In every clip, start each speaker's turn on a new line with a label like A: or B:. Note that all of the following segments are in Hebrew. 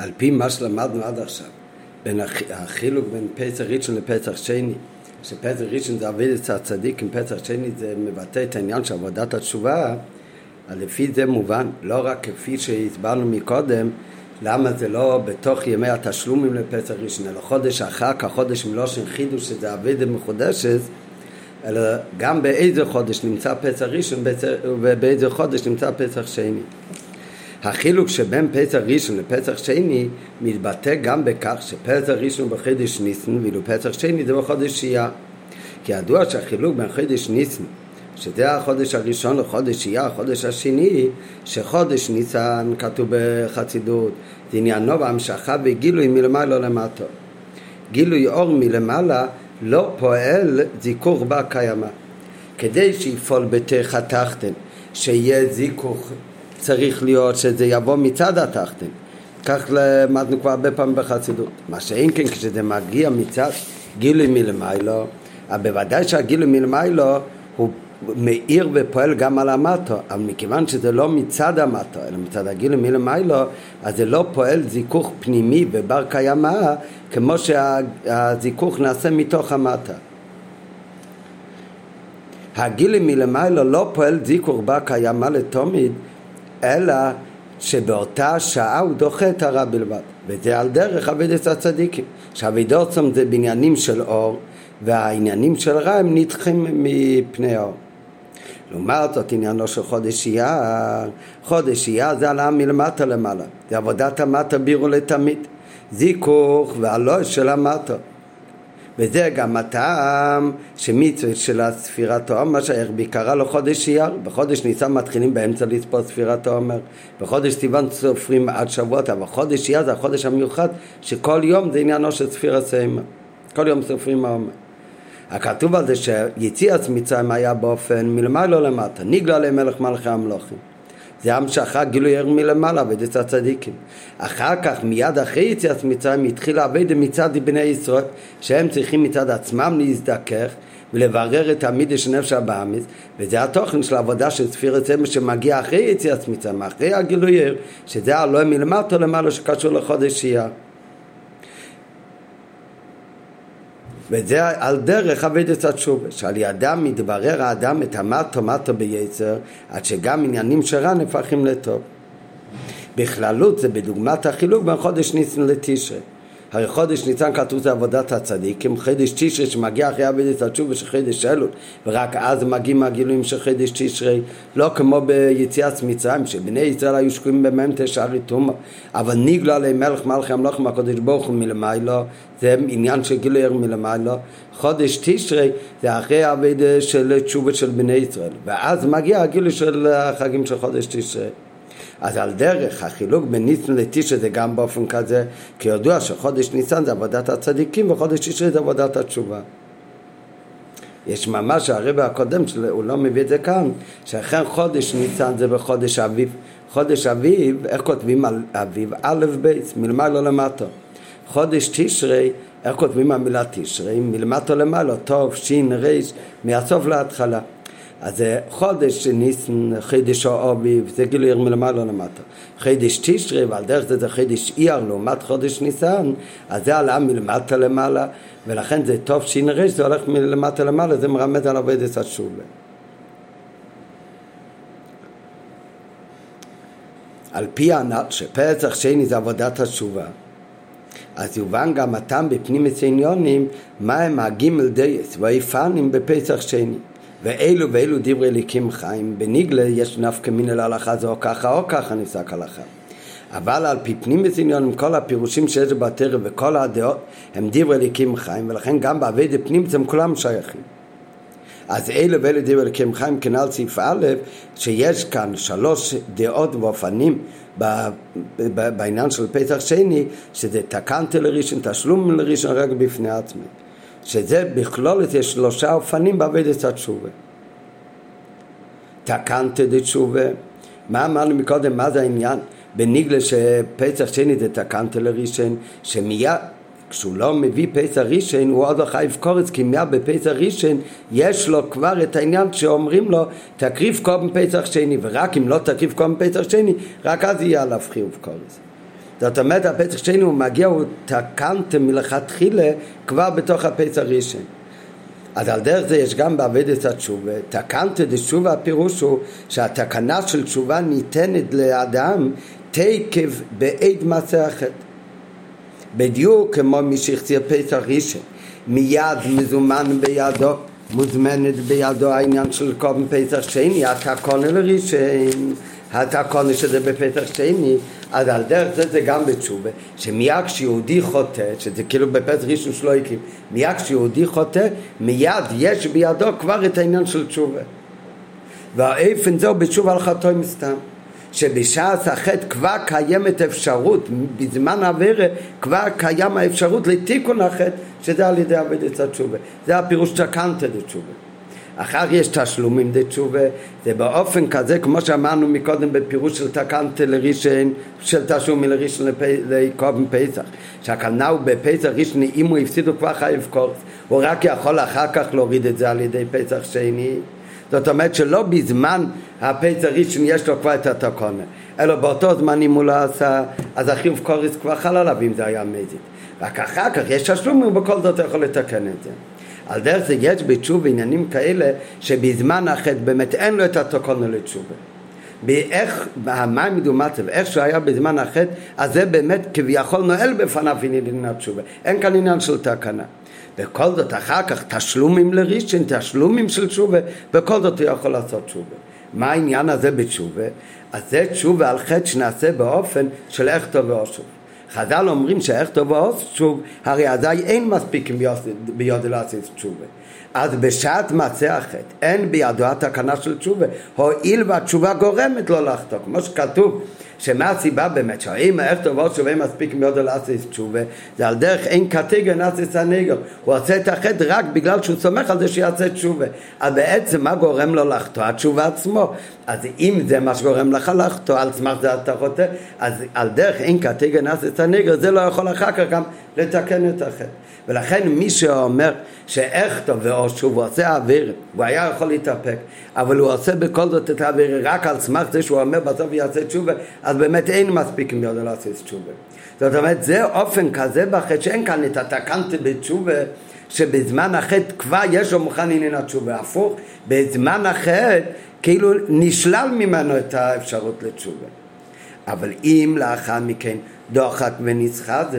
A: על פי מה שלמדנו עד עכשיו, בין החילוק בין פסח ראשון לפסח שני, שפסח ראשון זה אבידת הצדיק, עם פסח שני זה מבטא את העניין של עבודת התשובה, אז לפי זה מובן, לא רק כפי שהסברנו מקודם, למה זה לא בתוך ימי התשלומים לפסח ראשון, אלא חודש אחר כך, חודש מלושן חידוש, שזה אבידה מחודשת, אלא גם באיזה חודש נמצא פסח ראשון ובאיזה חודש נמצא פסח שני. החילוק שבין פסח ראשון לפסח שני מתבטא גם בכך שפסח ראשון בחודש ניסן ואילו פסח שני זה בחודש שיעה. כי ידוע שהחילוק בין חודש ניסן שזה החודש הראשון לחודש שיעה, החודש השני, שחודש ניסן כתוב בחסידות, זה עניינו והמשכה וגילוי מלמעלה למטה. גילוי אור מלמעלה לא פועל זיכוך בה קיימא. כדי שיפעול בתך התחתן, שיהיה זיכוך, צריך להיות שזה יבוא מצד התחתן. כך למדנו כבר הרבה פעמים בחסידות. מה שאין כן כשזה מגיע מצד גילוי מלמיילו, בוודאי שהגילוי מלמיילו הוא מאיר ופועל גם על המטו, אבל מכיוון שזה לא מצד המטו, אלא מצד הגילוי מלמיילו, אז זה לא פועל זיכוך פנימי ובר קיימא כמו שהזיכוך נעשה מתוך המטה. הגילי מלמיילו לא פועל זיכוך בר קיימא לתומיד, אלא שבאותה שעה הוא דוחה את הרע בלבד. וזה על דרך אבידת הצדיקים. שאבידוצם זה בניינים של אור, והעניינים של רע הם נדחים מפני האור. לעומת זאת עניינו של חודש אייר, חודש אייר זה העלאה מלמטה למעלה, זה עבודת המטה בירו לתמיד, זיכוך והלא של המטה. וזה גם הטעם שמצווה של הספירת העומר שייך בעיקרה לחודש אייר, בחודש ניסן מתחילים באמצע לספור ספירת העומר, בחודש סיוון סופרים עד שבועות, אבל חודש אייר זה החודש המיוחד שכל יום זה עניינו של ספירת סיימה, כל יום סופרים העומר. הכתוב על זה שיציאת מצרים היה באופן מלמעלה למטה, נגלה עליהם מלך מלכי המלוכים. זה המשכה גילוי ער מלמעלה, עבודת הצדיקים. אחר כך, מיד אחרי יציאת מצרים, התחילה עבודת מצד בני ישראל, שהם צריכים מצד עצמם להזדכך ולברר את המידה של נפש הבאמיס, וזה התוכן של העבודה של ספירת סמל שמגיע אחרי יציאת מצרים, אחרי הגילוי ער, שזה הלא מלמטה למעלה שקשור לחודש אייר. וזה על דרך אבידת התשובה, שעל ידם מתברר האדם את המטו מטו ביצר, עד שגם עניינים של רע נפחים לטוב. בכללות זה בדוגמת החילוק בין חודש ניסן לתשרי. הרי חודש ניסן כתוב זה עבודת הצדיקים, חידש תשרי שמגיע אחרי עבודת התשובה של חידש אלול, ורק אז מגיעים הגילויים של חידש תשרי, לא כמו ביציאת מצרים, שבני ישראל היו שקועים בהם תשעה לתומה, אבל ניגלו עליהם מלך מלכי המלוכים הקודש ברוך הוא מלמיילו, זה עניין של גילוי מלמיילו, חודש תשרי זה אחרי העבודה של תשובה של בני ישראל, ואז מגיע הגילוי של החגים של חודש תשרי. אז על דרך החילוק בין ניסן לתשרי זה גם באופן כזה, כי ידוע שחודש ניסן זה עבודת הצדיקים וחודש תשרי זה עבודת התשובה. יש ממש, הרב הקודם, הוא לא מביא את זה כאן, שאכן חודש ניסן זה בחודש אביב. חודש אביב, איך כותבים על אביב? א' בייס, מלמעלה למטה. חודש תשרי, איך כותבים המילה תשרי? מלמטה למעלה, טוב, שין, ריש, מהסוף להתחלה. אז זה חודש ניסן, חידש או אביב, זה גילוי מלמעלה למטה. חידש תשרי, ועל דרך זה זה חידש אייר לעומת חודש ניסן, אז זה עלה מלמטה למעלה, ולכן זה טוב שינרש, זה הולך מלמטה למעלה, זה מרמז על עבודת התשובה. על פי הנ"ל שפסח שני זה עבודת התשובה, אז יובן גם הטעם בפנים עניונים, מה הם הגימל דייס והיפנים בפסח שני. ואילו ואילו דברי אליקים חיים, בניגלה יש נפקא מינא להלכה זה או ככה או ככה נפסק הלכה. אבל על פי פנים עניון עם כל הפירושים שיש בתרא וכל הדעות הם דברי אליקים חיים ולכן גם בעבדי פנים הם כולם שייכים. אז אלה ואלה דברי אליקים חיים כנ"ל סעיף א' שיש כאן שלוש דעות ואופנים בעניין של פתח שני שזה תקנתי לראשון, תשלום לראשון רק בפני עצמי. שזה בכלולת יש שלושה אופנים בעבודת התשובה. תקנת דתשובה, מה אמרנו מקודם, מה זה העניין? בניגלה שפסח שני זה תקנת לראשון, שמיד כשהוא לא מביא פסח ראשון הוא עוד לא חייב קורץ כי מיד בפסח ראשון יש לו כבר את העניין שאומרים לו תקריב קודם פסח שני ורק אם לא תקריב קודם פסח שני רק אז יהיה עליו חיוב קורץ זאת אומרת הפסח שני הוא מגיע, הוא תקנתם מלכתחילה כבר בתוך הפסח ראשון. אז על דרך זה יש גם בעבודת התשובה. תקנת דשובה הפירוש הוא שהתקנה של תשובה ניתנת לאדם תקב בעד מעשה. בדיוק כמו מי שהחציר פסח ראשון, מיד מזומן בידו, מוזמנת בידו העניין של קודם פסח שני, התקונה לראשון, התקונה שזה בפסח שני, אז על דרך זה זה גם בתשובה, שמיד כשיהודי חוטא, שזה כאילו בפסח ראשון שלא הקים, מיד כשיהודי חוטא, מיד יש בידו כבר את העניין של תשובה. והאופן זהו בתשובה על חטאי מסתם. שבשעת החטא כבר קיימת אפשרות, בזמן העבירה כבר קיים האפשרות לתיקון החטא, שזה על ידי עבודת התשובה. זה הפירוש תקנת לתשובה. אחר יש תשלומים דתשובה, זה באופן כזה, כמו שאמרנו מקודם בפירוש של תקנת לראשון, של תשלומי לראשון לקובן פסח, שהכוונה הוא בפסח ראשון, אם הוא הפסיד הוא כבר חייב קורס, הוא רק יכול אחר כך להוריד את זה על ידי פסח שני. זאת אומרת שלא בזמן הפסח ראשון יש לו כבר את התקונה, אלא באותו זמן אם הוא לא עשה, אז החיוב קורס כבר חל עליו אם זה היה מזיק. רק אחר כך יש תשלומים ובכל זאת יכול לתקן את זה. על דרך זה יש בתשובה עניינים כאלה שבזמן החטא באמת אין לו את התקונה לתשובה. באיך, המים מדומצב, איך שהוא היה בזמן החטא, אז זה באמת כביכול נועל בפניו עניין התשובה. אין כאן עניין של תקנה. בכל זאת אחר כך תשלומים לראשון, תשלומים של תשובה, בכל זאת הוא יכול לעשות תשובה. מה העניין הזה בתשובה? אז זה תשובה על חטא שנעשה באופן של איך טוב ואושוב. חז"ל אומרים שאיך טוב שוב, הרי אזי אין מספיק ביודו לעשות תשובה. אז בשעת מעשה החטא אין בידו התקנה של תשובה, הואיל והתשובה גורמת לו לחטוא, כמו שכתוב שמה הסיבה באמת, שהאם איך טובות שווה מספיק מאוד לעשות תשובה, זה על דרך אין קטגר נאסיס הנגר, הוא עושה את החטא רק בגלל שהוא סומך על זה שיעשה תשובה. אז בעצם מה גורם לו לחטוא? התשובה עצמו. אז אם זה מה שגורם לך לחטוא, על סמך זה אתה חוטא, אז על דרך אין קטגר נאסיס הנגר, זה לא יכול אחר כך גם לתקן את החטא. ולכן מי שאומר שאיך טוב ואו שוב הוא עושה אוויר, הוא היה יכול להתאפק, אבל הוא עושה בכל זאת את האוויר רק על סמך זה שהוא אומר בסוף יעשה תשובה, אז באמת אין מספיק מי יודע לעשות תשובה. זאת אומרת, זה אופן כזה בחטא שאין כאן את התקנתי בתשובה שבזמן החטא כבר יש לו מוכן עניין התשובה. הפוך, בזמן החטא כאילו נשלל ממנו את האפשרות לתשובה. אבל אם לאחר מכן דוחק ונסחזק.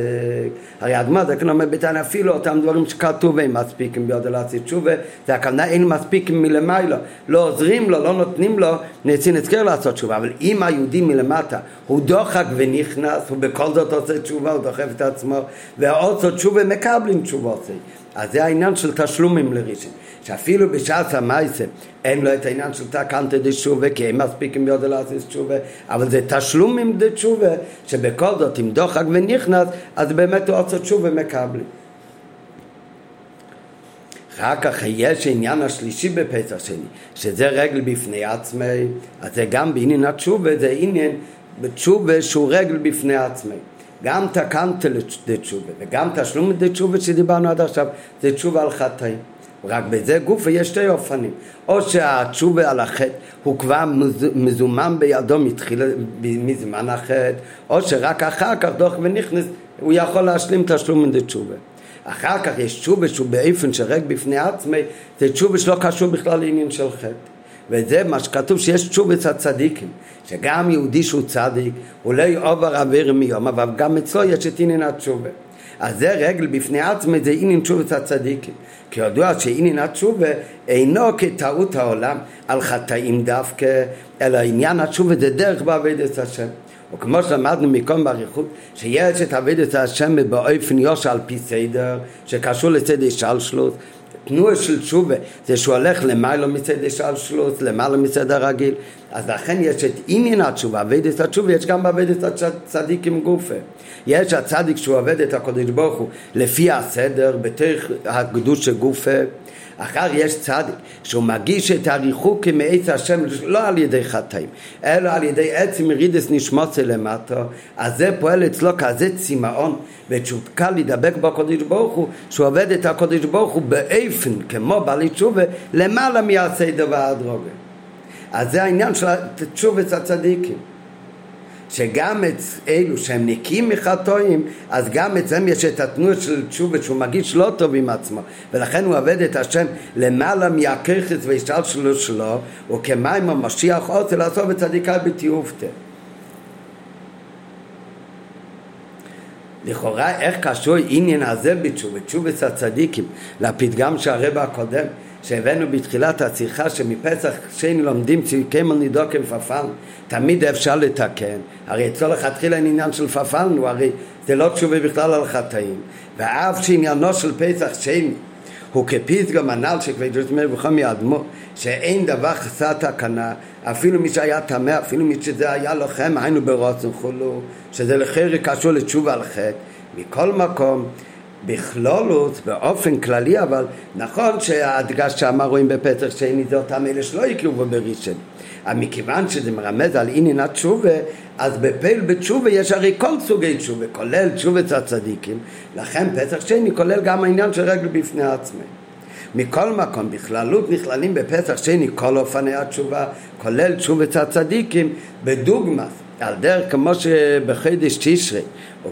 A: הרי הגמר זה כלומר ביתן אפילו אותם דברים שכתוב הם מספיקים ביודו לעשות תשובה, זה הכוונה אין מספיקים מלמעלה, לא עוזרים לו, לא נותנים לו נצי נזכר לעשות תשובה, אבל אם היהודי מלמטה הוא דוחק ונכנס, הוא בכל זאת עושה תשובה, הוא דוחף את עצמו, ועוד תשובה מקבלים תשובות. אז זה העניין של תשלומים לראשון. שאפילו בשעת המייסה אין לו את העניין של תקנטה דשובה כי הם מספיקים ביודו לעשות תשובה אבל זה תשלומים דשובה שבכל זאת אם דוחק ונכנס אז באמת הוא עושה תשובה מקבלים אחר כך יש עניין השלישי בפסח שני שזה רגל בפני עצמי אז זה גם בעניין התשובה זה עניין בתשובה שהוא רגל בפני עצמי. גם תקנטה לתשובה וגם תשלום לתשובה שדיברנו עד עכשיו זה תשובה על חטאים רק בזה גוף ויש שתי אופנים. או שהתשובה על החטא הוא כבר מזומן בידו מתחיל, מזמן החטא, או שרק אחר כך דוח ונכנס, הוא יכול להשלים תשלום מן תשובה. אחר כך יש תשובה שהוא באופן שרק בפני עצמי, זה תשובה שלא קשור בכלל לעניין של חטא. וזה מה שכתוב שיש תשובת הצדיקים, שגם יהודי שהוא צדיק, הוא לא יעובר עביר מיום, אבל גם אצלו יש את עניין התשובה. אז זה רגל בפני עצמי, זה עניין תשובת הצדיקים. כי ידוע שעניין התשובה אינו כטעות העולם על חטאים דווקא, אלא עניין התשובה זה דרך בעבודת השם. וכמו שלמדנו מקום באריכות, שיש את עבודת השם באופן יושר על פי סדר, שקשור לסדר שלשלוס, תנועה של תשובה זה שהוא הולך למעלה מצד שלוס, למעלה מצד הרגיל אז לכן יש את עניין התשובה, עבודת התשובה יש גם בעבודת הצדיק עם גופה. יש הצדיק שהוא עובד את הקודש ברוך הוא לפי הסדר, בתוך הקדוש של גופה אחר יש צדיק שהוא מגיש את הריחוק מעץ השם לא על ידי חטאים אלא על ידי עצם רידס נשמוצה למטה אז זה פועל אצלו כזה צמאון ותשוקה להידבק בקודש ברוך הוא שהוא עובד את הקודש ברוך הוא באיפן כמו בעלי תשובה למעלה מהסדר והדרוגה אז זה העניין של תשובת הצדיקים שגם את אלו שהם נקיים מחטאים, אז גם אצלם יש את התנועה של תשובה שהוא מרגיש לא טוב עם עצמו, ולכן הוא עובד את השם למעלה מהככס והשתלשלות שלו, וכמים המשיח רוצה לעשות את צדיקה בתיעופתא. לכאורה איך קשור עניין הזה בתשובה, תשובת הצדיקים, לפתגם של הרבה הקודם שהבאנו בתחילת השיחה שמפסח שני לומדים ציוקים על נידוקים פפן תמיד אפשר לתקן. הרי אצלו לכתחילה אין עניין של פפן הרי זה לא תשובה בכלל על חטאים. ואף שעניינו של פסח שני הוא כפסגה מנהל שכבדות אומר בחומי אדמו שאין דבר חסר תקנה אפילו מי שהיה טמא אפילו מי שזה היה לוחם היינו ברוצן חולו שזה לחרי קשור לתשובה על חטא. מכל מקום בכלולות, באופן כללי, אבל נכון שההדגשה מה רואים בפתח שני אותם אלה שלא יקראו בראשון. אבל מכיוון שזה מרמז על עניין התשובה, אז בפעיל בתשובה יש הרי כל סוגי תשובה, כולל תשובת הצדיקים, לכן פתח שני כולל גם העניין של רגל בפני עצמם. מכל מקום, בכללות נכללים בפסח שני כל אופני התשובה, כולל תשובת הצדיקים, בדוגמה, על דרך כמו שבחידש תשרי, או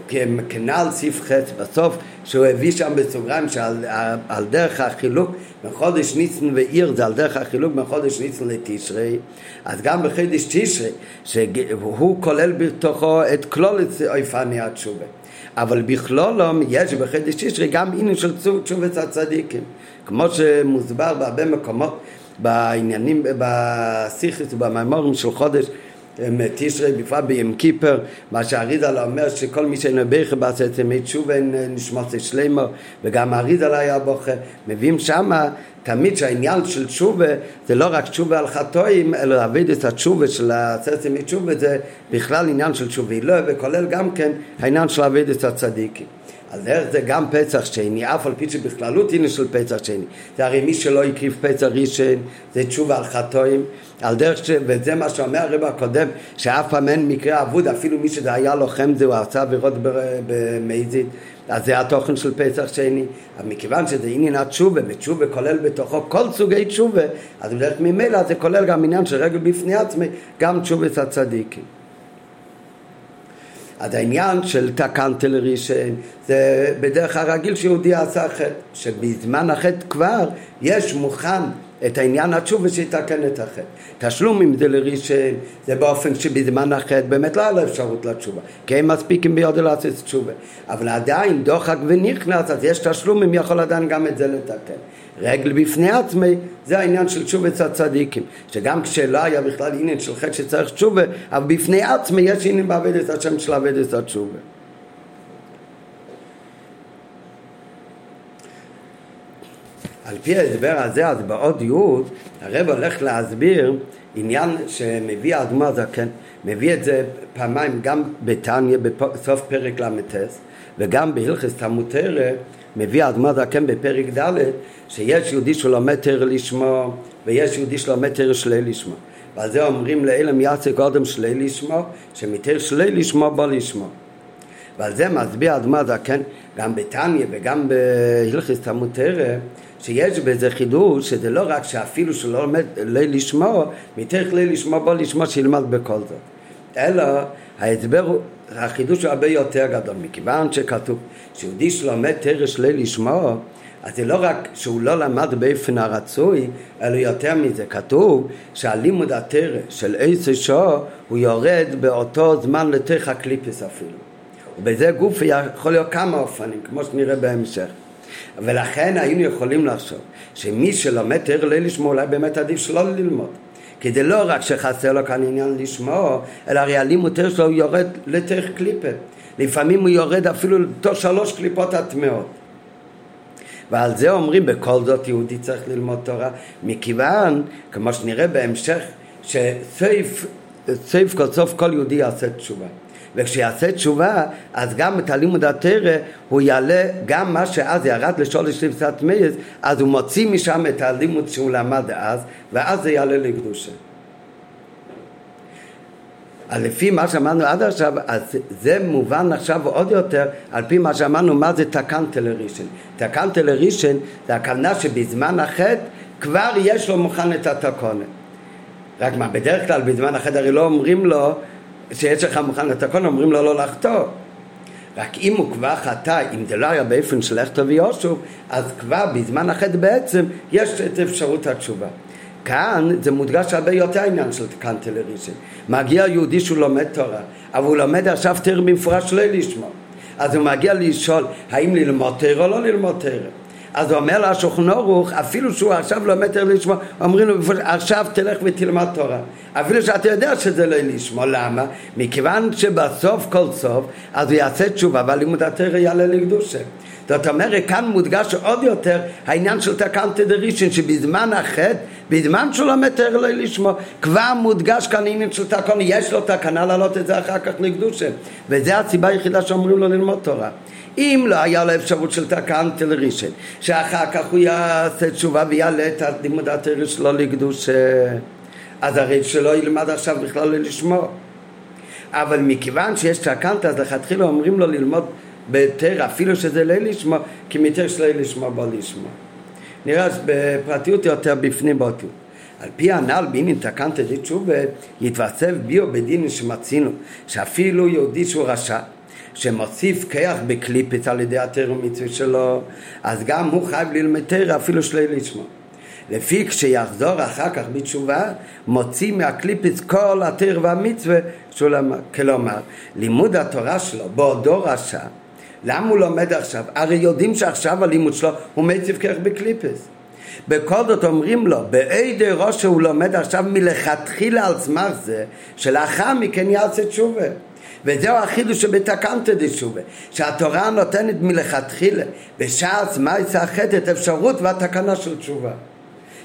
A: כנ"ל סעיף ח' בסוף, שהוא הביא שם בסוגריים שעל על דרך החילוק מחודש ניצן ועיר זה על דרך החילוק מחודש ניצן לתשרי, אז גם בחידש תשרי, שהוא כולל בתוכו את כלול אופני התשובה. אבל בכלולום יש בחידש תשרי גם עניין של תשובת הצדיקים. כמו שמוסבר בהרבה מקומות בעניינים, בסיכס ובמימורים של חודש תשרי, בפרט בים קיפר, מה שהאריזל אומר שכל מי שנבכה בעשת ימי תשובה נשמות שלמה, וגם האריזל היה בוכה, מביאים שמה תמיד שהעניין של תשובה זה לא רק תשובה על חטואים, אלא להביא את התשובה של עשרת ימי תשובה זה בכלל עניין של תשובה לא, וכולל גם כן העניין של להביא את הצדיקים. אז איך זה גם פצח שני, אף על פי שבכללות הנה של פצח שני. זה הרי מי שלא הקריב פצח ראשון, זה תשובה על חטואים, על דרך ש... וזה מה שאומר הרב הקודם, שאף פעם אין מקרה אבוד, אפילו מי שזה היה לוחם זה, הוא עשה עבירות במזיד, אז זה התוכן של פסח שני. אבל מכיוון שזה עניין התשובה, ותשובה כולל בתוכו כל סוגי תשובה, אז בדרך ממילא זה כולל גם עניין של רגל בפני עצמי, גם תשובת הצדיקים. אז העניין של תקנתי לראשון זה בדרך הרגיל שיהודי עשה חטא, שבזמן החטא כבר יש מוכן את העניין התשובה שיתקן את החטא. תשלום אם זה לראשון, זה באופן שבזמן החטא באמת לא היה אפשרות לתשובה, כי הם מספיקים ביודו לעשות תשובה. אבל עדיין דוחק ונכנס, אז יש תשלום אם יכול עדיין גם את זה לתקן. רגל בפני עצמי, זה העניין של תשובת הצדיקים. שגם כשלא היה בכלל עניין של חטא שצריך תשובה, אבל בפני עצמי יש עניין בעבד את השם של עבד את התשובה. על פי ההסבר הזה, אז בעוד י' הרב הולך להסביר עניין שמביא האדמו הזקן, מביא את זה פעמיים גם בתניא בסוף פרק ל"ט וגם בהלכס תמותרא מביא האדמו הזקן בפרק ד' שיש יהודי שלומד תרא לשמו ויש יהודי שלומד תרא שלי לשמו ועל זה אומרים לאלם יעשה קודם שלי לשמו שמתר שלי לשמו בוא לשמו ועל זה מסביר האדמו הזקן גם בתניא וגם בהלכס תמותרא שיש בזה חידוש, שזה לא רק שאפילו שלא לומד ליל לשמו, מתוך ליל לשמו בוא לשמו שילמד בכל זאת. אלא ההסבר הוא, החידוש הוא הרבה יותר גדול, מכיוון שכתוב שיהודי שלומד תרש ליל לשמו, אז זה לא רק שהוא לא למד באופן הרצוי, אלא יותר מזה, כתוב שהלימוד התרא של עשר שעה הוא יורד באותו זמן לתוך הקליפס אפילו. ובזה גוף יכול להיות כמה אופנים, כמו שנראה בהמשך. ולכן היינו יכולים לחשוב שמי שלומד תרא לא לשמוע אולי באמת עדיף שלא ללמוד זה לא רק שחסר לו כאן עניין לשמוע אלא הרי הלימוד תרא שלו יורד לתוך קליפה לפעמים הוא יורד אפילו לתוך שלוש קליפות הטמעות. ועל זה אומרים בכל זאת יהודי צריך ללמוד תורה מכיוון כמו שנראה בהמשך שסייף סייף כל סוף כל יהודי יעשה תשובה וכשיעשה תשובה, אז גם את הלימוד התרא הוא יעלה גם מה שאז ירד לשולש לבשת מייז, אז הוא מוציא משם את הלימוד שהוא למד אז, ואז זה יעלה לקדושה. לפי מה שאמרנו עד עכשיו, אז זה מובן עכשיו עוד יותר על פי מה שאמרנו מה זה. תקנטה לראשון זה הכוונה שבזמן החטא כבר יש לו מוכן את התקונת. רק מה, בדרך כלל בזמן החטא הרי לא אומרים לו שיש לך מוכן לתקון, אומרים לו לא לחטוא. רק אם הוא כבר חטא, אם זה לא היה באופן של לכתוב ויהושע, אז כבר בזמן החטא בעצם יש את אפשרות התשובה. כאן זה מודגש הרבה יותר העניין של קנטה לראשון. מגיע יהודי שהוא לומד תורה, אבל הוא לומד עכשיו תרם במפורש לא לשמוע. אז הוא מגיע לשאול האם ללמוד תרם או לא ללמוד תרם. אז הוא אומר לה שולחן ערוך, אפילו שהוא עכשיו לומד תרם לשמוע, אומרים לו עכשיו תלך ותלמד תורה. אפילו שאתה יודע שזה לא לשמוע, למה? מכיוון שבסוף כל סוף, אז הוא יעשה תשובה והלימוד התרם יעלה לקדושה. זאת אומרת, כאן מודגש עוד יותר העניין של תקנטה דרישן, שבזמן החטא, בזמן שהוא לומד תרא לא לשמו, כבר מודגש כאן עניין של תקון, יש לו תקנה להעלות את זה אחר כך לקדושה. וזו הסיבה היחידה שאומרים לו ללמוד תורה. אם לא היה לו אפשרות של תקנטה לרישן, שאחר כך הוא יעשה תשובה ויעלה את לימוד התרא שלו לקדושה, אז הרי שלא ילמד עכשיו בכלל לא לשמו. אבל מכיוון שיש תקנטה, אז לכתחילה אומרים לו ללמוד ביתר, אפילו שזה לא לשמוע, כי מיתר שלא לשמוע בו לשמוע. נראה בפרטיות יותר בפנים באותו. על פי הנ"ל בעניין תקנת תשובה יתווסף ביו בדין שמצינו שאפילו יהודי שהוא רשע שמוסיף כיח בקליפת על ידי התר ומצווה שלו אז גם הוא חייב ללמד תרא אפילו שלא לשמוע לפי כשיחזור אחר כך בתשובה מוציא מהקליפס כל התר והמצווה שהוא למד כלומר לימוד התורה שלו בעודו רשע למה הוא לומד עכשיו? הרי יודעים שעכשיו הלימוד שלו הוא מציב כך בקליפס. בכל זאת אומרים לו, באידי ראש שהוא לומד עכשיו מלכתחילה על סמך זה, שלאחר מכן יעשה תשובה. וזהו החידוש שבתקנתא דשובה, שהתורה נותנת מלכתחילה בשעס מייסה את אפשרות והתקנה של תשובה.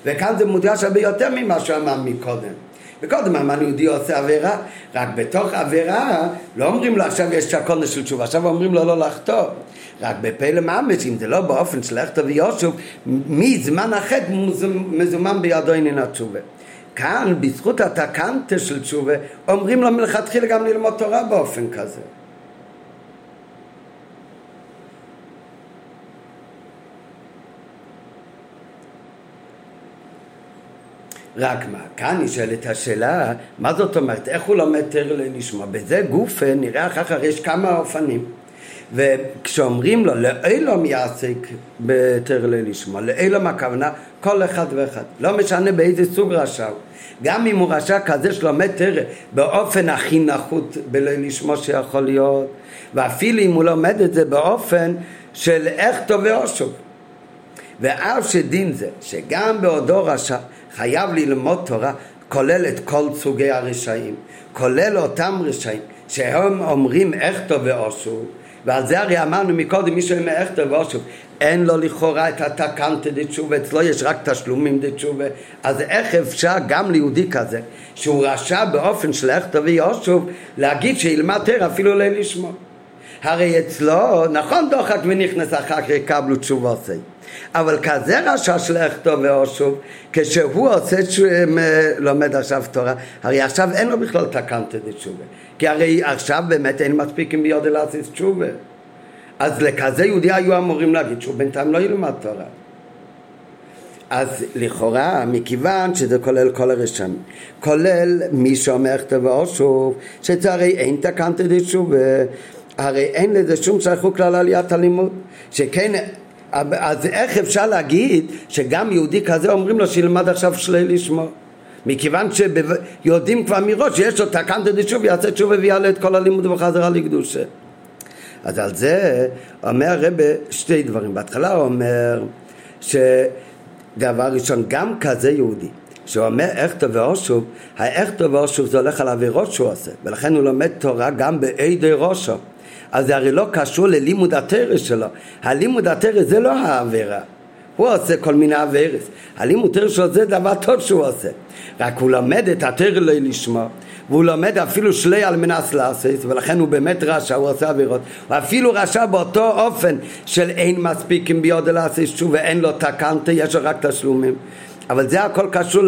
A: וכאן זה מודגש הרבה יותר ממה שהוא אמר מקודם. וקודם אמרנו יהודי עושה עבירה, רק בתוך עבירה לא אומרים לו עכשיו יש שקונה של תשובה, עכשיו אומרים לו לא לחטוא. רק בפלא ממש, אם זה לא באופן של לכתוב ויושב, מזמן החטא מזומן בידו עניין התשובה. כאן, בזכות התקנטה של תשובה, אומרים לו מלכתחילה גם ללמוד תורה באופן כזה. רק מה, כאן נשאלת השאלה, מה זאת אומרת, איך הוא לומד תרא לשמוע? בזה גוף נראה אחר כך יש כמה אופנים. וכשאומרים לו, לאילום יעסק בתרא לשמוע, לאילום הכוונה כל אחד ואחד, לא משנה באיזה סוג רשע הוא. גם אם הוא רשע כזה שלומד תרא באופן הכי נחות בליל לשמוע שיכול להיות, ואפילו אם הוא לומד את זה באופן של איך טוב ואושוב. ואף שדין זה, שגם בעודו רשע חייב ללמוד תורה כולל את כל סוגי הרשעים, כולל אותם רשעים שהם אומרים איך טוב ואושוב ועל זה הרי אמרנו מקודם, מי שאומר איך טוב ואושוב אין לו לכאורה את התקנטה דתשובה, אצלו יש רק תשלומים דתשובה, אז איך אפשר גם ליהודי כזה, שהוא רשע באופן של איך טוב ואושוב, להגיד שילמד תרא אפילו לא לשמוע. הרי אצלו, נכון דוחק ונכנס אחר כך יקבלו תשובוסי. אבל כזה רשע של איך טוב ואושוב, כשהוא עושה, לומד עכשיו תורה, הרי עכשיו אין לו בכלל תקנטה דתשובה. כי הרי עכשיו באמת אין מספיק עם ביודע לעשות תשובה. אז לכזה יהודי היו אמורים להגיד שהוא בינתיים לא ילמד תורה. אז לכאורה, מכיוון שזה כולל כל הרשמים, כולל מי שאומר טוב ואושוב, הרי אין תקנטה דתשובה, הרי אין לזה שום שייכות כלל עליית הלימוד, שכן אז איך אפשר להגיד שגם יהודי כזה אומרים לו שילמד עכשיו שלי לשמור? מכיוון שיודעים כבר מראש שיש לו תקנתא דשוב יעשה תשובה ויעלה את כל הלימוד בחזרה לקדושה. אז על זה אומר הרב שתי דברים. בהתחלה הוא אומר שדבר ראשון, גם כזה יהודי שאומר אכתו ואושוב, האכתו ואושוב זה הולך על עבירות שהוא עושה ולכן הוא לומד תורה גם בעדי ראשו אז זה הרי לא קשור ללימוד התרס שלו. הלימוד התרס זה לא העבירה. הוא עושה כל מיני עבירס. הלימוד תרס שלו זה דבר טוב שהוא עושה. רק הוא לומד את התרס לא לשמוע. והוא לומד אפילו שלי על מנס לעשות, ולכן הוא באמת רשע, הוא עושה עבירות. הוא אפילו רשע באותו אופן של אין מספיק עם ביודע לעשות שוב ואין לו תקנטה, יש לו רק תשלומים. אבל זה הכל קשור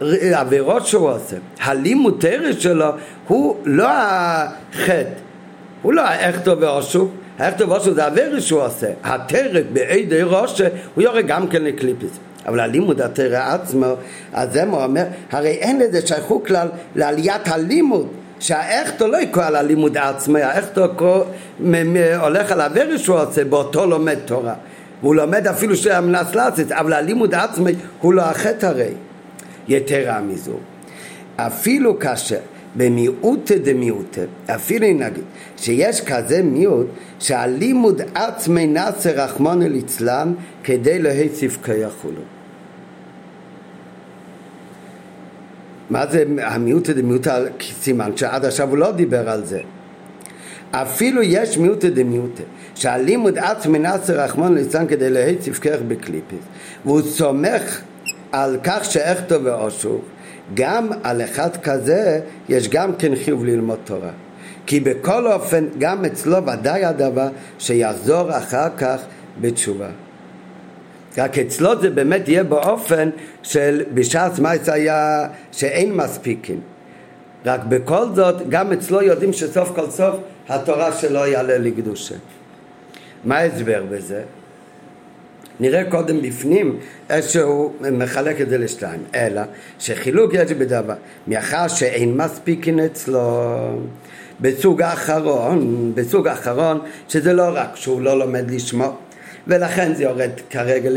A: לעבירות שהוא עושה. הלימוד תרס שלו הוא לא החטא. הוא לא האכתו ואושוב, האכתו ואושוב זה הוורי שהוא עושה. הטרק בעדי ראשה הוא יורד גם כן לקליפס. אבל הלימוד התרא עצמו, אז זה מה אומר, הרי אין לזה שייכות כלל לעליית הלימוד שהאכתו לא יקרא על הלימוד עצמי, האכתו הולך על הוורש שהוא עושה, באותו לומד תורה. והוא לומד אפילו שהמנס לעצת, אבל הלימוד עצמי הוא לא החטא הרי. יתרה מזו, אפילו כאשר במיעוטה דמיעוטה, אפילו נגיד שיש כזה מיעוט שהלימוד עצמי נאצר רחמונו ליצלן כדי להציף כיכולו. מה זה המיעוטה דמיעוטה? סימן שעד עכשיו הוא לא דיבר על זה. אפילו יש מיעוטה דמיעוטה שהלימוד עצמי נאצר רחמונו ליצלן כדי להציף כרך בקליפיס. והוא סומך על כך שאיכתו ואושו גם על אחד כזה יש גם כן חיוב ללמוד תורה. כי בכל אופן גם אצלו ודאי הדבר שיחזור אחר כך בתשובה. רק אצלו זה באמת יהיה באופן של בשעת מייס היה שאין מספיקים. רק בכל זאת גם אצלו יודעים שסוף כל סוף התורה שלו יעלה לקדושה. מה ההסבר בזה? נראה קודם בפנים איך שהוא מחלק את זה לשתיים, אלא שחילוק יש בדבר, מאחר שאין מספיקין אצלו. בסוג האחרון, בסוג האחרון שזה לא רק שהוא לא לומד לשמוע ולכן זה יורד כרגע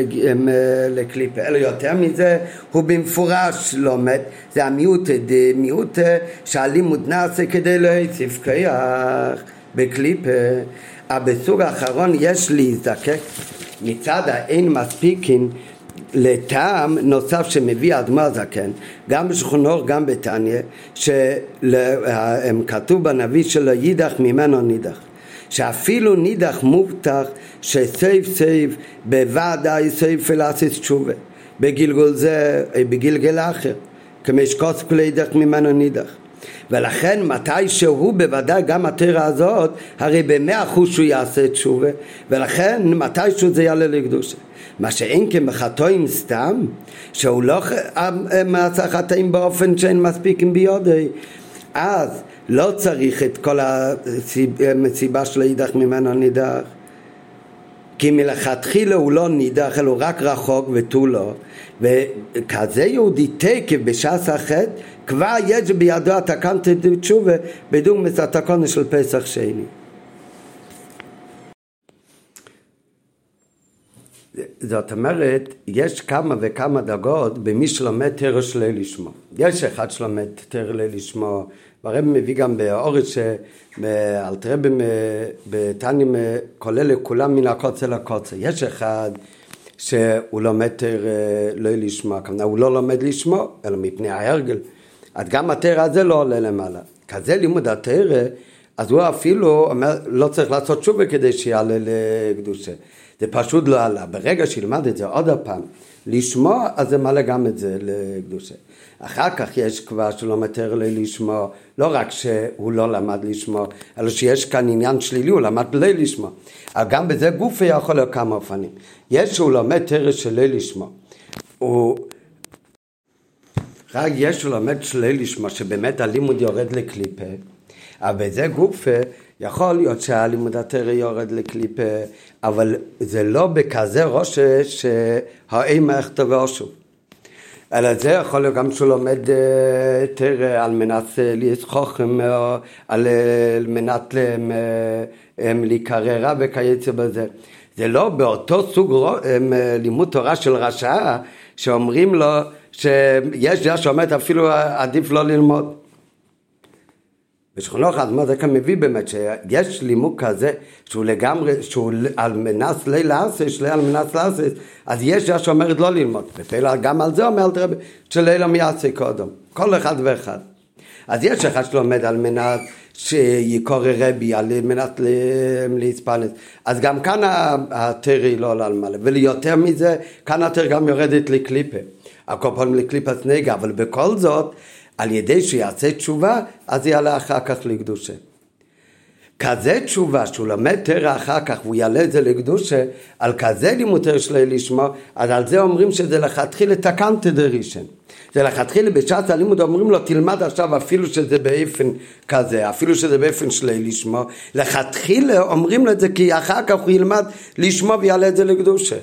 A: לקליפה, אלא יותר מזה הוא במפורש לומד, זה המיעוטה דמיעוטה שהלימוד נעשה כדי להציף כיח בקליפה, אבל בסוג האחרון יש להזדקק מצד האין מספיקין לטעם נוסף שמביא האדמו"ר הזקן, גם בשכונות גם בתניא, שכתוב בנביא שלו יידח ממנו נידח. שאפילו נידח מובטח שסייף סייף בוודאי סייף לעשות תשובה. בגלגול זה, בגלגל אחר, כמשקוס כלי דרך ממנו נידח. ולכן מתי שהוא בוודאי גם התרא הזאת הרי במאה אחוז שהוא יעשה תשובה. ולכן מתי שהוא זה יעלה לקדושה. מה שאין כן בחטאים סתם שהוא לא מעשה חטאים באופן שאין מספיקים ביודי אז לא צריך את כל המסיבה של האידך ממנו נידח. כי מלכתחילה הוא לא נידח אלא רק רחוק ותו לא. וכזה יהודי תקף בש"ס החטא כבר יש בידו התקנת תשובה בדוגמת התקונה של פסח שני. זאת אומרת, יש כמה וכמה דרגות במי שלומד תרא שלי לשמו. יש אחד שלומד תרא לי לשמו, והרב מביא גם באורץ שאלתרבה בתניא כולל לכולם מן הקוצר לקוצר. יש אחד שהוא לומד תרא לא לשמו, כמובן הוא לא לומד לשמו, אלא מפני ההרגל. אז גם התרא הזה לא עולה למעלה. כזה לימוד התרא, אז הוא אפילו אומר, לא צריך לעשות תשובה כדי שיעלה לקדושה. זה פשוט לא עלה. ברגע שילמד את זה עוד פעם, לשמוע, אז זה מעלה גם את זה לקדושה. אחר כך יש כבר שהוא לא מתאר לי לשמוע, לא רק שהוא לא למד לשמוע, אלא שיש כאן עניין שלילי, הוא למד בלי לשמוע. אבל גם בזה גופי יכול להיות כמה אופנים. יש שהוא לומד תרא שלי לשמוע. הוא רק יש הוא לומד שלי לשמוע, שבאמת הלימוד יורד לקליפה, אבל בזה גופה יכול להיות שהלימוד התרא יורד לקליפה, אבל זה לא בכזה ראש שהאימה איך תבוא שוב. אלא זה יכול להיות גם שהוא לומד אה, תרא על מנת אה, לסחוכם, אה, על מנת להיקרא רע וכיוצא בזה. זה לא באותו סוג לימוד תורה של רשע שאומרים לו שיש דעה שאומרת אפילו עדיף לא ללמוד. בשכונו אחד, מה זה כאן מביא באמת שיש לימוד כזה שהוא לגמרי, שהוא על מנס ליל אסס, על מנס לאסס, אז יש דעה שאומרת לא ללמוד. ופעילה גם על זה אומר אל תראה שלילה מייעשה קודם, כל אחד ואחד. אז יש אחד שלומד על מנת שיקורא רבי, על מנת להתפרנס. אז גם כאן התרי לא עולה על מלא. ויותר מזה, כאן התרי גם יורדת לקליפה. פעם לקליפת נגע, אבל בכל זאת, על ידי שיעשה תשובה, אז יעלה אחר כך לקדושה. כזה תשובה שהוא לומד תרא אחר כך והוא יעלה את זה לקדושה, על כזה לימוד תרא שלו לשמוע, אז על זה אומרים שזה לכתחילה תקנת דרישן. זה לכתחילה בשעת הלימוד אומרים לו תלמד עכשיו אפילו שזה באופן כזה, אפילו שזה באופן שלי לשמוע, לכתחילה אומרים לו את זה כי אחר כך הוא ילמד לשמוע ויעלה את זה לקדושה.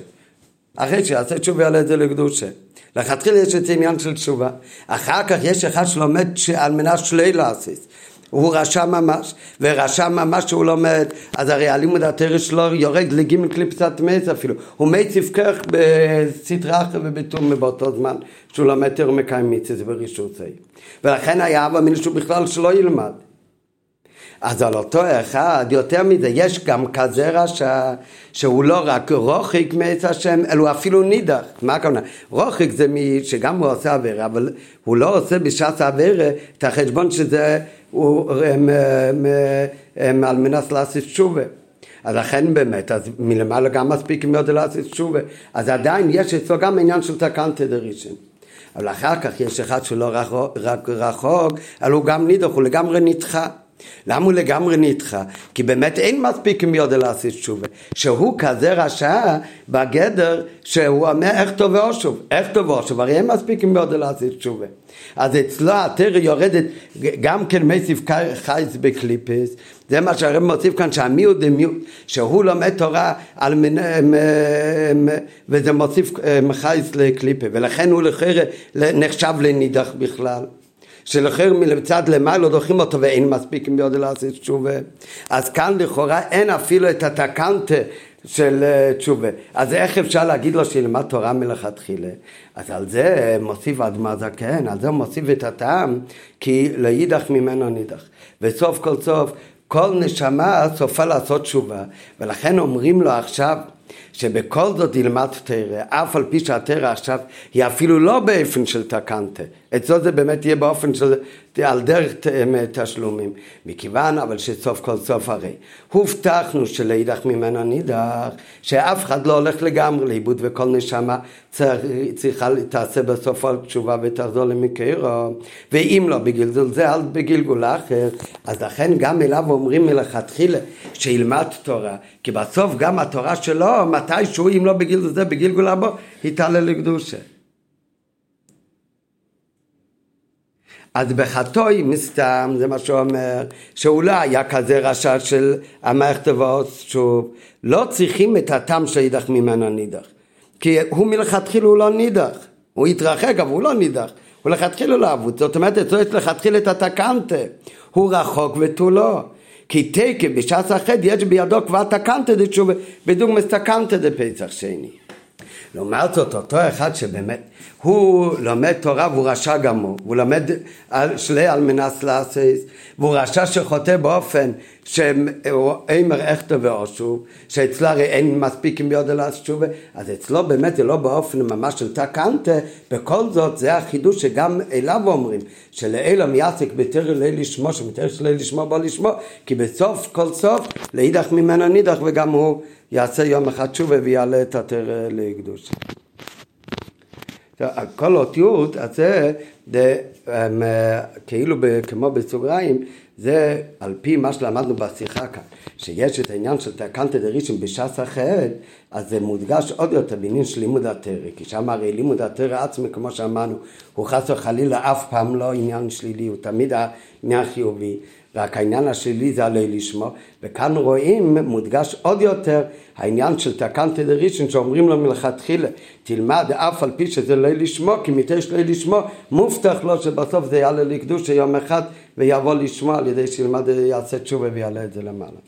A: אחרי שיעשה תשובה יעלה את זה לקדושה. לכתחילה יש את העניין של תשובה. אחר כך יש אחד שלומד על מנת שלי לעשות. הוא רשע ממש, ורשע ממש שהוא לומד, אז הרי הלימוד התרא שלו יורד לגימל קליפסת מייס אפילו, הוא כך בסדרה אחרת ובתום באותו זמן שהוא לומד תרא מקיים מיצס ברשות זה. ולכן היה אבא מיני שהוא בכלל שלא ילמד. אז על אותו אחד, יותר מזה, יש גם כזה רשע שהוא לא רק רוחק מעץ השם, אלא אפילו נידח. מה הכוונה? רוחק זה מי שגם הוא עושה עבירה, אבל הוא לא עושה בשעת העבירה את החשבון שזה הוא הם, הם, הם, על מנת לעשות תשובה. אז לכן באמת, אז מלמעלה גם מספיק מאוד לעשות תשובה. אז עדיין יש אצלו גם עניין של תקנטה דרישן. אבל אחר כך יש אחד שלא רחוק, רק רחוק, אבל הוא גם נידח, הוא לגמרי נדחה. למה הוא לגמרי נדחה? כי באמת אין מספיק עם יודע לעשות תשובה. שהוא כזה רשע בגדר שהוא אומר איך טוב ואושוב. איך טוב ואושוב, הרי אין מספיק עם יודע לעשות תשובה. אז אצלו התרא יורדת גם כן מסיף חייס בקליפס. זה מה שהרב מוסיף כאן שהמיעוט זה מיעוט, שהוא לומד תורה על מנ... וזה מוסיף חייס לקליפה ולכן הוא לכאורה נחשב לנידח בכלל. שלכן מצד למעלה דוחים אותו ואין מספיק עם יודע לעשות תשובה. אז כאן לכאורה אין אפילו את התקנטה של אה, תשובה. אז איך אפשר להגיד לו שילמד תורה מלכתחילה? אז על זה מוסיף אדמה זקן, על זה מוסיף את הטעם, כי לאידך ממנו נידך. וסוף כל סוף, כל נשמה סופה לעשות תשובה, ולכן אומרים לו עכשיו שבכל זאת ילמד תרא, אף על פי שהתרא עכשיו היא אפילו לא באופן של תקנטה. אצלו זה באמת יהיה באופן של, על דרך תשלומים. מכיוון אבל שסוף כל סוף הרי הובטחנו שלאידך ממנו נידח, שאף אחד לא הולך לגמרי לאיבוד וכל נשמה צריכה, תעשה בסוף על תשובה ותחזור למקרו, ואם לא בגלגול זה, אז בגלגול אחר. אז לכן גם אליו אומרים מלכתחילה שילמד תורה, כי בסוף גם התורה שלו, מתישהו, אם לא בגלגול זה, בגלגול הבא, היא תעלה לקדושה. אז בחטוי מסתם, זה מה שהוא אומר, לא היה כזה רשע של המערכת שוב, לא צריכים את הטעם שידח ממנו נידח. כי הוא מלכתחילה הוא לא נידח, הוא התרחק אבל הוא לא נידח, הוא לכתחילה לא אבוד, זאת אומרת אצלו יש לכתחילה את התקנטה, הוא רחוק ותו לא. כי תקף בשעת החד יש בידו כבר תקנטה דתשובה, בדוגמא תקנטה דפסח שני. לעומת זאת, אותו אחד שבאמת, הוא לומד תורה והוא רשע גמור, הוא לומד על שלי על מנס לעשייס, והוא רשע שחוטא באופן שהוא אימר אכתו ואושו, שאצלו הרי אין מספיק עם יודע לעשות תשובה, אז אצלו באמת זה לא באופן ממש של תקנטה, בכל זאת זה החידוש שגם אליו אומרים, שלאילם יעסק בתר ליל לשמו, שמתר ליל לשמו בוא לשמו, כי בסוף כל סוף לאידך ממנו נידך וגם הוא יעשה יום אחד תשובה ויעלה את התרא לקדוש. כל אותיות הזה, זה אמ, כאילו כמו בסוגריים, זה על פי מה שלמדנו בשיחה כאן, שיש את העניין של תקנתא דרישם בש"ס אחרת, אז זה מודגש עוד יותר בעניין של לימוד התרא, כי שם הרי לימוד התרא עצמי, כמו שאמרנו, הוא חס וחלילה אף פעם לא עניין שלילי, הוא תמיד עניין חיובי. רק העניין השלילי זה עלי לשמו, וכאן רואים מודגש עוד יותר העניין של תקנטי דרישן שאומרים לו מלכתחילה תלמד אף על פי שזה לא לשמו כי מתש לא לשמו מובטח לו שבסוף זה יעלה לקדוש יום אחד ויבוא לשמו על ידי שילמד יעשה תשובה ויעלה את זה למעלה.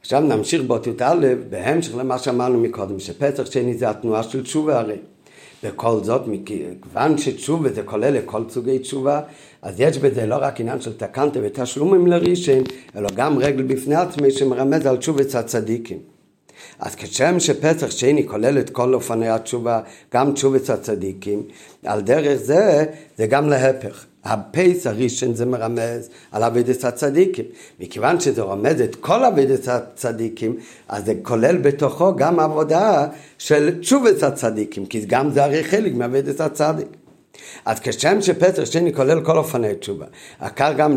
A: עכשיו נמשיך באותיות א', בהמשך למה שאמרנו מקודם, שפסח שני זה התנועה של תשובה הרי. וכל זאת, מכיוון שתשובה זה כולל לכל סוגי תשובה, אז יש בזה לא רק עניין של תקנתא ותשלומים לראשון, אלא גם רגל בפני עצמו שמרמז על תשובת הצדיקים. אז כשם שפסח שני כולל את כל אופני התשובה, גם תשובת הצדיקים, על דרך זה, זה גם להפך. הפסח הראשון זה מרמז על עבודת הצדיקים. מכיוון שזה רומז את כל עבודת הצדיקים, אז זה כולל בתוכו גם עבודה של תשובת הצדיקים, כי גם זה הרי חלק מעבודת הצדיק. אז כשם שפסח שני כולל כל אופני תשובה, עקר גם,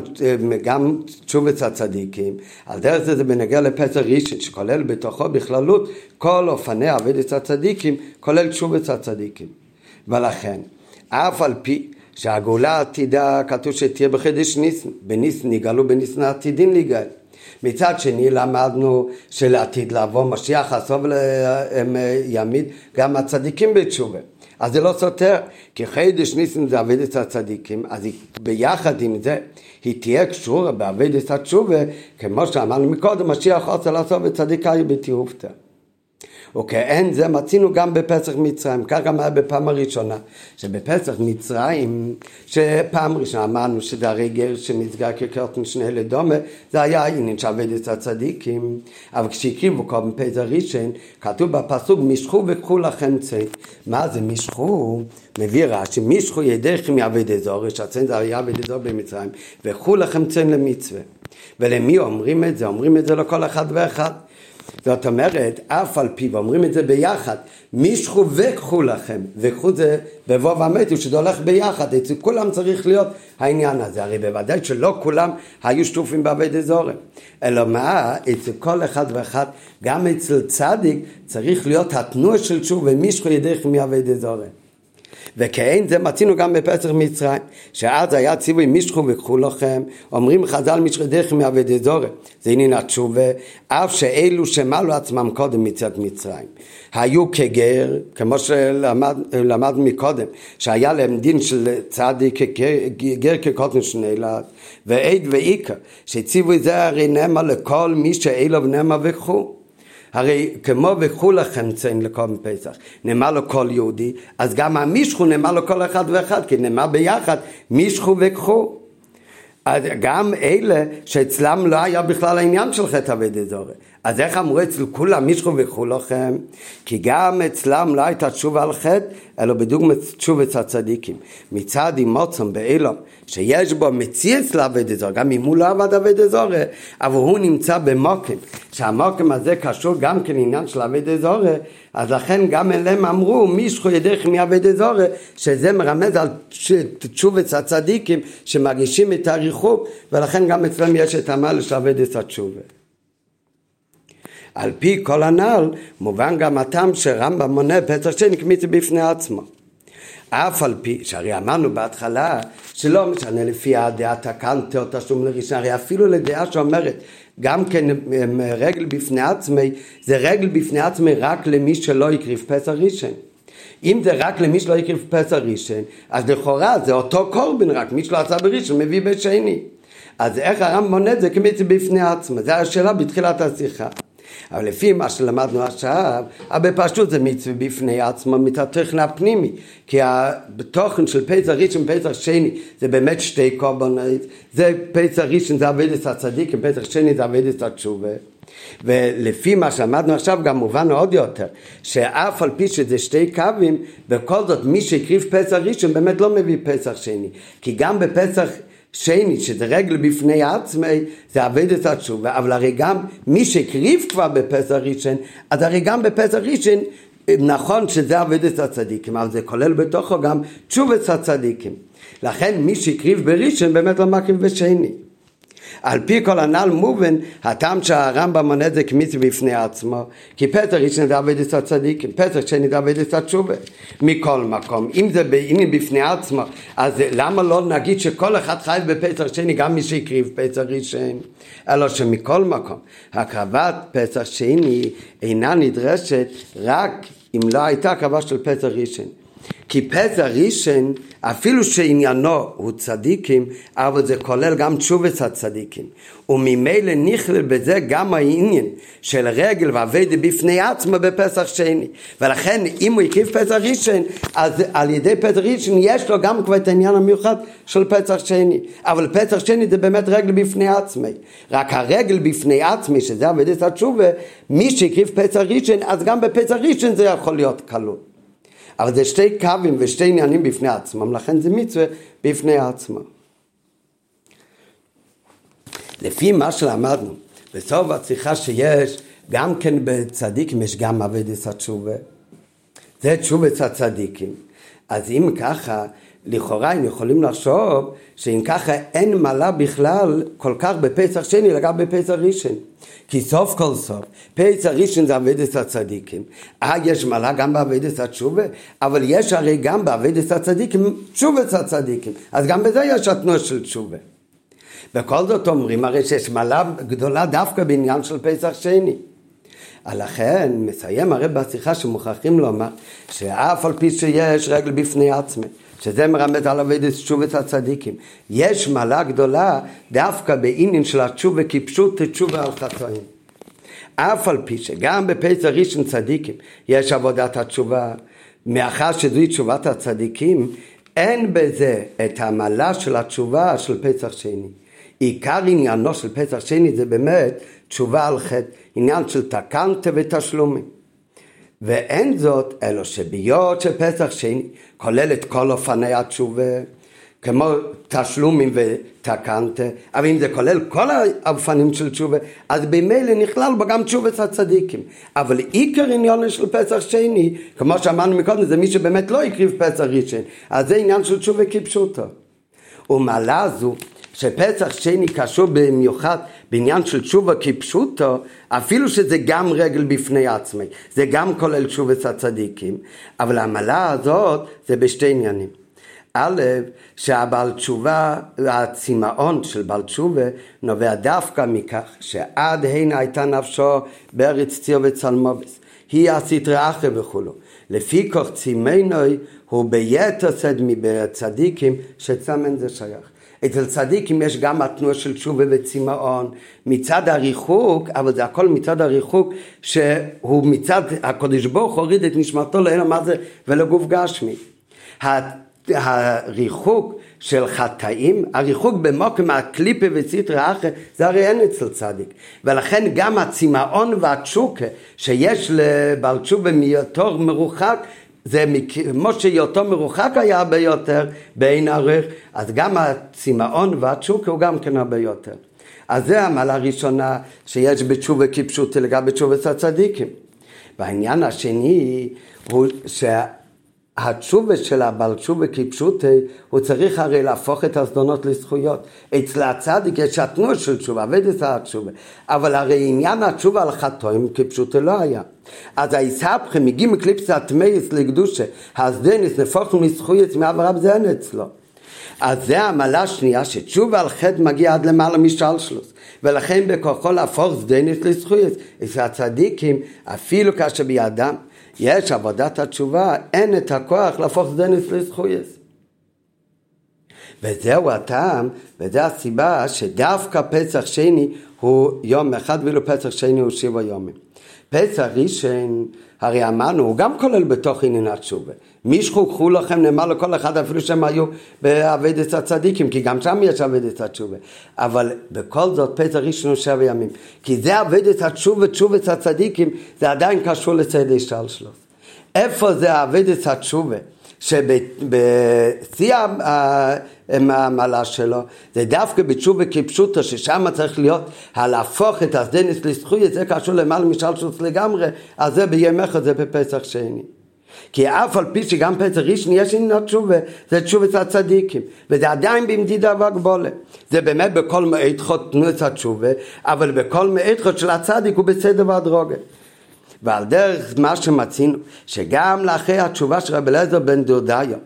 A: גם תשובס הצדיקים, על דרך זה זה בנגיע לפסח ראשון, שכולל בתוכו בכללות כל אופני אבידס הצדיקים, כולל תשובס הצדיקים. ולכן, אף על פי שהגאולה העתידה כתוב שתהיה בחידש ניסן, בניסן נגאלו בניסן העתידים נגאל. מצד שני למדנו שלעתיד לבוא משיח הסוף יעמיד גם הצדיקים בתשובה. אז זה לא סותר, כי חידש ניסים זה אבדת הצדיקים, אז היא, ביחד עם זה היא תהיה קשורה באבדת התשובה, כמו שאמרנו מקודם, משיח רוצה לעשות בצדיקה בטירופתא. וכאין זה מצינו גם בפסח מצרים, כך גם היה בפעם הראשונה, שבפסח מצרים, שפעם ראשונה אמרנו שזה הרי גר שנסגר כקרטון שני לדומה, זה היה העניין שעבד את הצדיקים, אבל כשהקריבו קודם פסח ראשון, כתוב בפסוק משכו וקחו לכם צי. מה זה משכו? מביא רש"י, משכו ידיכם יעבד אזור, שהצן זה היה עבד אזור במצרים, וקחו לכם צן למצווה. ולמי אומרים את זה? אומרים את זה לכל אחד ואחד. זאת אומרת, אף על פי, ואומרים את זה ביחד, מישכו וקחו לכם, וקחו זה בבוא המתו, שזה הולך ביחד, אצל כולם צריך להיות העניין הזה, הרי בוודאי שלא כולם היו שטופים בעבד אזורים, אלא מה, אצל כל אחד ואחד, גם אצל צדיק, צריך להיות התנועה של שוב, ומישכו ידיכם מעבד אזורים. וכאין זה מצינו גם בפסח מצרים, שאז היה ציווי מישכו וקחו לכם, אומרים חז"ל משחדיכם מעבד אזורי, זה עניין התשובה, אף שאלו שמלו עצמם קודם מצאת מצרים. היו כגר, כמו שלמדנו מקודם, שהיה להם דין של צדיק גר כקוטן שנאלת, ועד ועיקר, שציווי זה הרי נאמר לכל מי שאלו ונאמר וקחו. הרי כמו וקחו לכם צאן לקום פסח, נאמר לו כל יהודי, אז גם המשכו נאמר לו כל אחד ואחד, כי נאמר ביחד, משכו וקחו. גם אלה שאצלם לא היה בכלל העניין של חטא אבד אזורי. אז איך אמרו אצל כולם מישכו וקחו לכם? כי גם אצלם לא הייתה תשובה על חטא, אלא בדוגמת תשובת הצדיקים. מצד אימוצם באילום, שיש בו מציאס לעבד אזור, גם אם הוא לא עבד אזור, אבל הוא נמצא במוקם, שהמוקם הזה קשור גם כן עניין של עבד אזור, אז לכן גם אליהם אמרו מישכו ידיכם מעבד אזור, שזה מרמז על תשובת הצדיקים שמרגישים את הריחוק, ולכן גם אצלם יש את המעלה של עבד התשובה. על פי כל הנ"ל, מובן גם הטעם שרמב"ם מונה פסח שני כמיתי בפני עצמו. אף על פי, שהרי אמרנו בהתחלה, שלא משנה לפי הדעת הקנטה או תשלום לראשון, הרי אפילו לדעה שאומרת, גם כן רגל בפני עצמי, זה רגל בפני עצמי רק למי שלא הקריב פסח ראשון. אם זה רק למי שלא הקריב פסח ראשון, אז לכאורה זה אותו קורבן, רק מי שלא עשה בראשון מביא בשני. אז איך הרמב"ם מונה את זה כמיתי בפני עצמו? זו השאלה בתחילת השיחה. אבל לפי מה שלמדנו עכשיו, בפשטות זה מצווה בפני עצמו מתוכן הפנימי, כי התוכן של פסח ראשון ופסח שני זה באמת שתי קורבנות, זה פסח ראשון זה אבדת הצדיק, ופסח שני זה אבדת התשובה. ולפי מה שלמדנו עכשיו גם מובן עוד יותר, שאף על פי שזה שתי קווים, בכל זאת מי שהקריב פסח ראשון באמת לא מביא פסח שני, כי גם בפסח שני, שזה רגל בפני עצמי, זה אבד את התשובה, אבל הרי גם מי שהקריב כבר בפסח ראשון, אז הרי גם בפסח ראשון נכון שזה אבד את הצדיקים, אבל זה כולל בתוכו גם תשובת הצדיקים. לכן מי שהקריב בראשון באמת לא מקריב בשני. על פי כל הנ"ל מובן, הטעם שהרמב"ם מונה את זה כמצווה בפני עצמו, כי פסח ראשון זה עבד את הצדיקים, פסח שני את התשובה. מכל מקום, אם זה בעניין בפני עצמו, אז למה לא נגיד שכל אחד חי בפסח שני, גם מי שהקריב פסח ראשון? אלא שמכל מקום, הקרבת פסח שני אינה נדרשת רק אם לא הייתה הקרבה של פסח ראשון. כי פסח ראשון, אפילו שעניינו הוא צדיקים, אבל זה כולל גם תשובת הצדיקים. וממילא נכלל בזה גם העניין של רגל ואבדה בפני עצמו בפסח שני. ולכן אם הוא הקריב פסח ראשון, אז על ידי פסח ראשון יש לו גם כבר את העניין המיוחד של פסח שני. אבל פסח שני זה באמת רגל בפני עצמי. רק הרגל בפני עצמי, שזה אבדת התשובה, מי שהקריב פסח ראשון, אז גם בפסח ראשון זה יכול להיות כלול. אבל זה שתי קווים ושתי עניינים בפני עצמם, לכן זה מצווה בפני עצמם. לפי מה שלמדנו, בסוף השיחה שיש, גם כן בצדיקים יש גם אבדת התשובה. זה תשובת הצדיקים. אז אם ככה, לכאורה הם יכולים לחשוב שאם ככה אין מעלה בכלל כל כך בפסח שני אלא גם בפסח ראשון. כי סוף כל סוף, פסח ראשון זה אבדת הצדיקים. אה, יש מעלה גם באבדת התשובה, אבל יש הרי גם באבדת הצדיקים תשובת הצדיקים. אז גם בזה יש התנועה של תשובה. בכל זאת אומרים הרי שיש מעלה גדולה דווקא בעניין של פסח שני. לכן מסיים הרי בשיחה שמוכרחים לומר שאף על פי שיש רגל בפני עצמי שזה מרמז על עבודת תשובת הצדיקים. יש מעלה גדולה דווקא בעניין של התשובה כפשוט תשובה על חטאים. אף על פי שגם בפסח ראשון צדיקים יש עבודת התשובה, מאחר שזוהי תשובת הצדיקים, אין בזה את המעלה של התשובה של פסח שני. עיקר עניינו של פסח שני זה באמת תשובה על חטא, עניין של תקנת ותשלומים. ואין זאת אלא שביות של פסח שני כולל את כל אופני התשובה כמו תשלומים ותקנת, אבל אם זה כולל כל האופנים של תשובה, אז במילא נכלל בו גם תשובת הצדיקים. אבל עיקר עניין של פסח שני, כמו שאמרנו מקודם, זה מי שבאמת לא הקריב פסח ראשון, אז זה עניין של תשובה כפשוטו. ומעלה זו שפסח שני קשור במיוחד בעניין של תשובה כפשוטו, אפילו שזה גם רגל בפני עצמי, זה גם כולל תשובת הצדיקים, אבל המעלה הזאת זה בשתי עניינים. א', שהבעל תשובה, הצמאון של בעל תשובה נובע דווקא מכך שעד הנה הייתה נפשו בארץ ציור וצלמובס, היא הסטרי אחרי וכולו. לפי כך צימנוי הוא ביתר שאת מבצדיקים שצמן זה שייך. אצל צדיקים יש גם התנועה של תשובה וצמאון מצד הריחוק, אבל זה הכל מצד הריחוק שהוא מצד הקודש ברוך הוריד את נשמתו מה זה ולגוף גשמי. הריחוק של חטאים, הריחוק במוקם הקליפה וציטרא אחר, זה הרי אין אצל צדיק. ולכן גם הצמאון והתשוקה שיש לבעל תשובה מיותר מרוחק, זה כמו שיותר מרוחק היה הרבה יותר בעין ערך, אז גם הצמאון והתשוקה הוא גם כן הרבה יותר. אז זה המעלה הראשונה שיש בתשובה כפשוטה לגבי תשובת הצדיקים. והעניין השני הוא שה... התשובה של הבעל תשובה כפשוטי, הוא צריך הרי להפוך את הזדונות לזכויות. אצל הצדיק יש התנועה של תשובה, עבדת התשובה. אבל הרי עניין התשובה על חטאים כפשוטי לא היה. אז היסהפכם מגיעים מקליפסת מייס לקדושה, הסדניס נפוכנו מזכויות מעברה אין אצלו. אז זה המעלה השנייה שתשובה על חטא מגיע עד למעלה משלשלוס ולכן בכוחו להפוך סדניס לזכויות. אצל הצדיקים אפילו כאשר בידם יש עבודת התשובה, אין את הכוח להפוך דניס לזכויס. וזהו הטעם, וזו הסיבה שדווקא פסח שני הוא יום אחד ואילו פסח שני הוא שבע יומים. פסח ראשון, הרי אמרנו, הוא גם כולל בתוך עניין התשובה. מישכו קחו לכם נאמר לכל אחד אפילו שהם היו בעבודת הצדיקים, כי גם שם יש עבודת התשובה. אבל בכל זאת פסח ראשון שבע ימים. כי זה עבודת התשובה, תשובת הצדיקים, זה עדיין קשור לצדי שלשלוס. איפה זה עבודת התשובה? שבשיא המעלה שלו, זה דווקא בתשובה כפשוטו, ששם צריך להיות הלהפוך את הסדניס לזכויות, זה קשור למעלה משלשוס לגמרי, אז זה בימיך, זה בפסח שני. כי אף על פי שגם פסח ראשון יש עניין תשובה, זה תשובת הצדיקים, וזה עדיין במדידה והגבולה. זה באמת בכל מעת חוד תנו את התשובה, אבל בכל מעת חוד של הצדיק הוא בסדר והדרוגה. ועל דרך מה שמצינו, שגם לאחרי התשובה של רבי אליעזר בן דודאיו,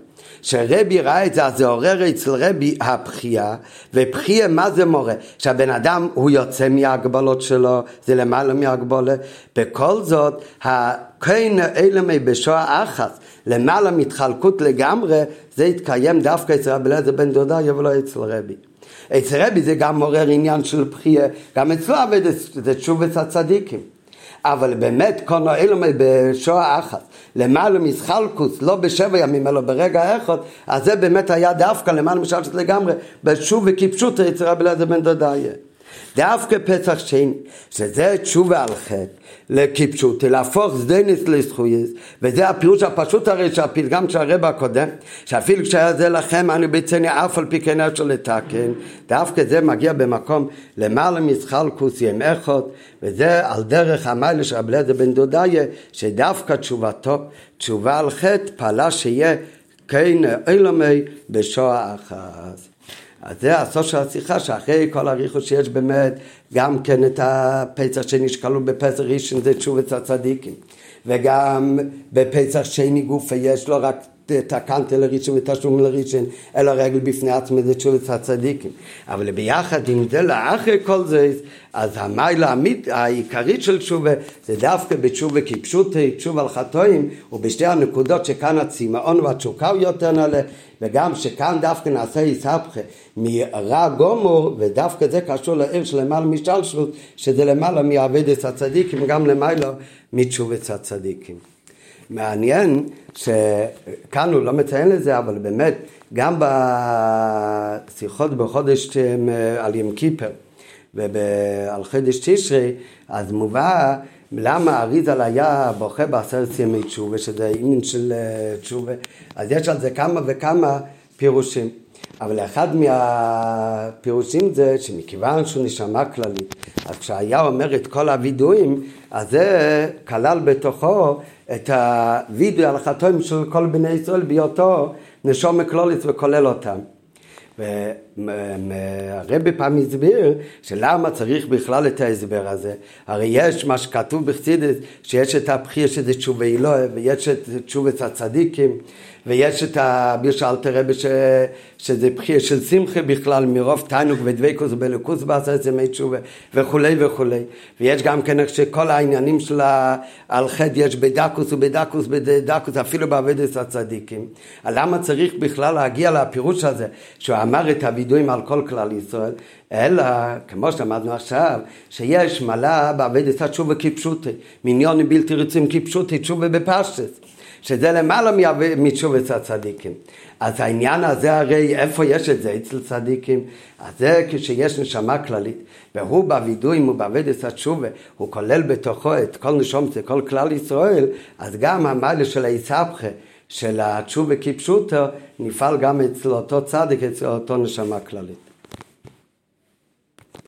A: שרבי ראה את זה, אז זה עורר אצל רבי הבכייה, ובכייה מה זה מורה? שהבן אדם הוא יוצא מההגבלות שלו, זה למעלה מהגבולה, בכל זאת, הכהן אילמי בשואה אחת, למעלה מתחלקות לגמרי, זה יתקיים דווקא אצל רבי אליעזר בן דודאיו ולא אצל רבי. אצל רבי זה גם מעורר עניין של בכייה, גם אצלו עובד זה תשובת הצדיקים. אבל באמת קונו אילומי בשואה אחת, למעלה מסחלקוס, לא בשבע ימים אלא ברגע אחד, אז זה באמת היה דווקא למעלה משלשת לגמרי, בשוב וכיפשוט אצל רבי אליעזר בן דודאיה. דווקא פסח שני, שזה תשובה על חטא, לכיפשוט, להפוך סדניס לזכויס, וזה הפירוש הפשוט הרי של הפתגם של הרב הקודם, שאפילו כשהיה זה לכם, אני ביצני אף על פי כן אשר לתקן, דווקא זה מגיע במקום למעלה מסחלקוס ים אחד, וזה על דרך המיילה של רבי אליעזר בן דודאיה, שדווקא תשובתו, תשובה על חטא, פעלה שיהיה כן אילומי בשואה אחת. אז זה הסוף של השיחה, שאחרי כל הריחוס שיש באמת גם כן את הפצח שנשקלו בפסח ראשון זה תשובת הצדיקים. וגם בפסח שני גופה יש לא רק תקנתי לראשון ותשלום לראשון, אלא רגל בפני עצמי זה תשולת הצדיקים. אבל ביחד עם זה, לאחרי כל זה, אז המיילה העיקרית של תשובה זה דווקא בתשובה כפשוטי, תשובה על חטואים, ובשתי הנקודות שכאן הצמאון והתשוקה הוא יותר נעלה, וגם שכאן דווקא נעשה יסבכה מרע גומור, ודווקא זה קשור לעיר של למעלה משלשות, שזה למעלה מעבדת הצדיקים, גם למעלה מתשובת הצדיקים. מעניין שכאן הוא לא מציין לזה, אבל באמת גם בשיחות בחודש אה, על ים קיפר ועל חידש תשרי, אז מובא למה אריזל היה בוכה בעשרת ימי תשובה, שזה עניין של אה, תשובה, אז יש על זה כמה וכמה פירושים. אבל אחד מהפירושים זה שמכיוון שהוא נשמה כללית, אז כשהיה אומר את כל הווידויים, אז זה כלל בתוכו את הווידוי על החתום של כל בני ישראל בהיותו נשום כלולית וכולל אותם. והרבי פעם הסביר שלמה צריך בכלל את ההסבר הזה. הרי יש מה שכתוב בחסידס, שיש את הבחיר שזה תשובה אלוהי ויש את תשובת הצדיקים ויש את הבירשה אלתר רבי ש... שזה בחיר של שמחה בכלל מרוב תענוג ודבקוס ובלוקוס בעשרת ימי תשובה וכולי וכולי. ויש גם כן שכל העניינים של חטא יש בדקוס ובדקוס בדקוס אפילו בעבודת הצדיקים. למה צריך בכלל להגיע לפירוש הזה שהוא אמר את הווידויים על כל כלל ישראל? אלא כמו שלמדנו עכשיו שיש מלא בעבודת התשובה כפשוטי מיניונים בלתי רצים כפשוטי תשובה בפשטס שזה למעלה מתשובת הצדיקים. אז העניין הזה הרי איפה יש את זה אצל צדיקים? אז זה כשיש נשמה כללית והוא בווידויים ובאבדת התשובה הוא כולל בתוכו את כל נשום, את כל כלל ישראל אז גם המעלה של היסבכה של התשובה כפשוטו נפעל גם אצל אותו צדיק, אצל אותו נשמה כללית.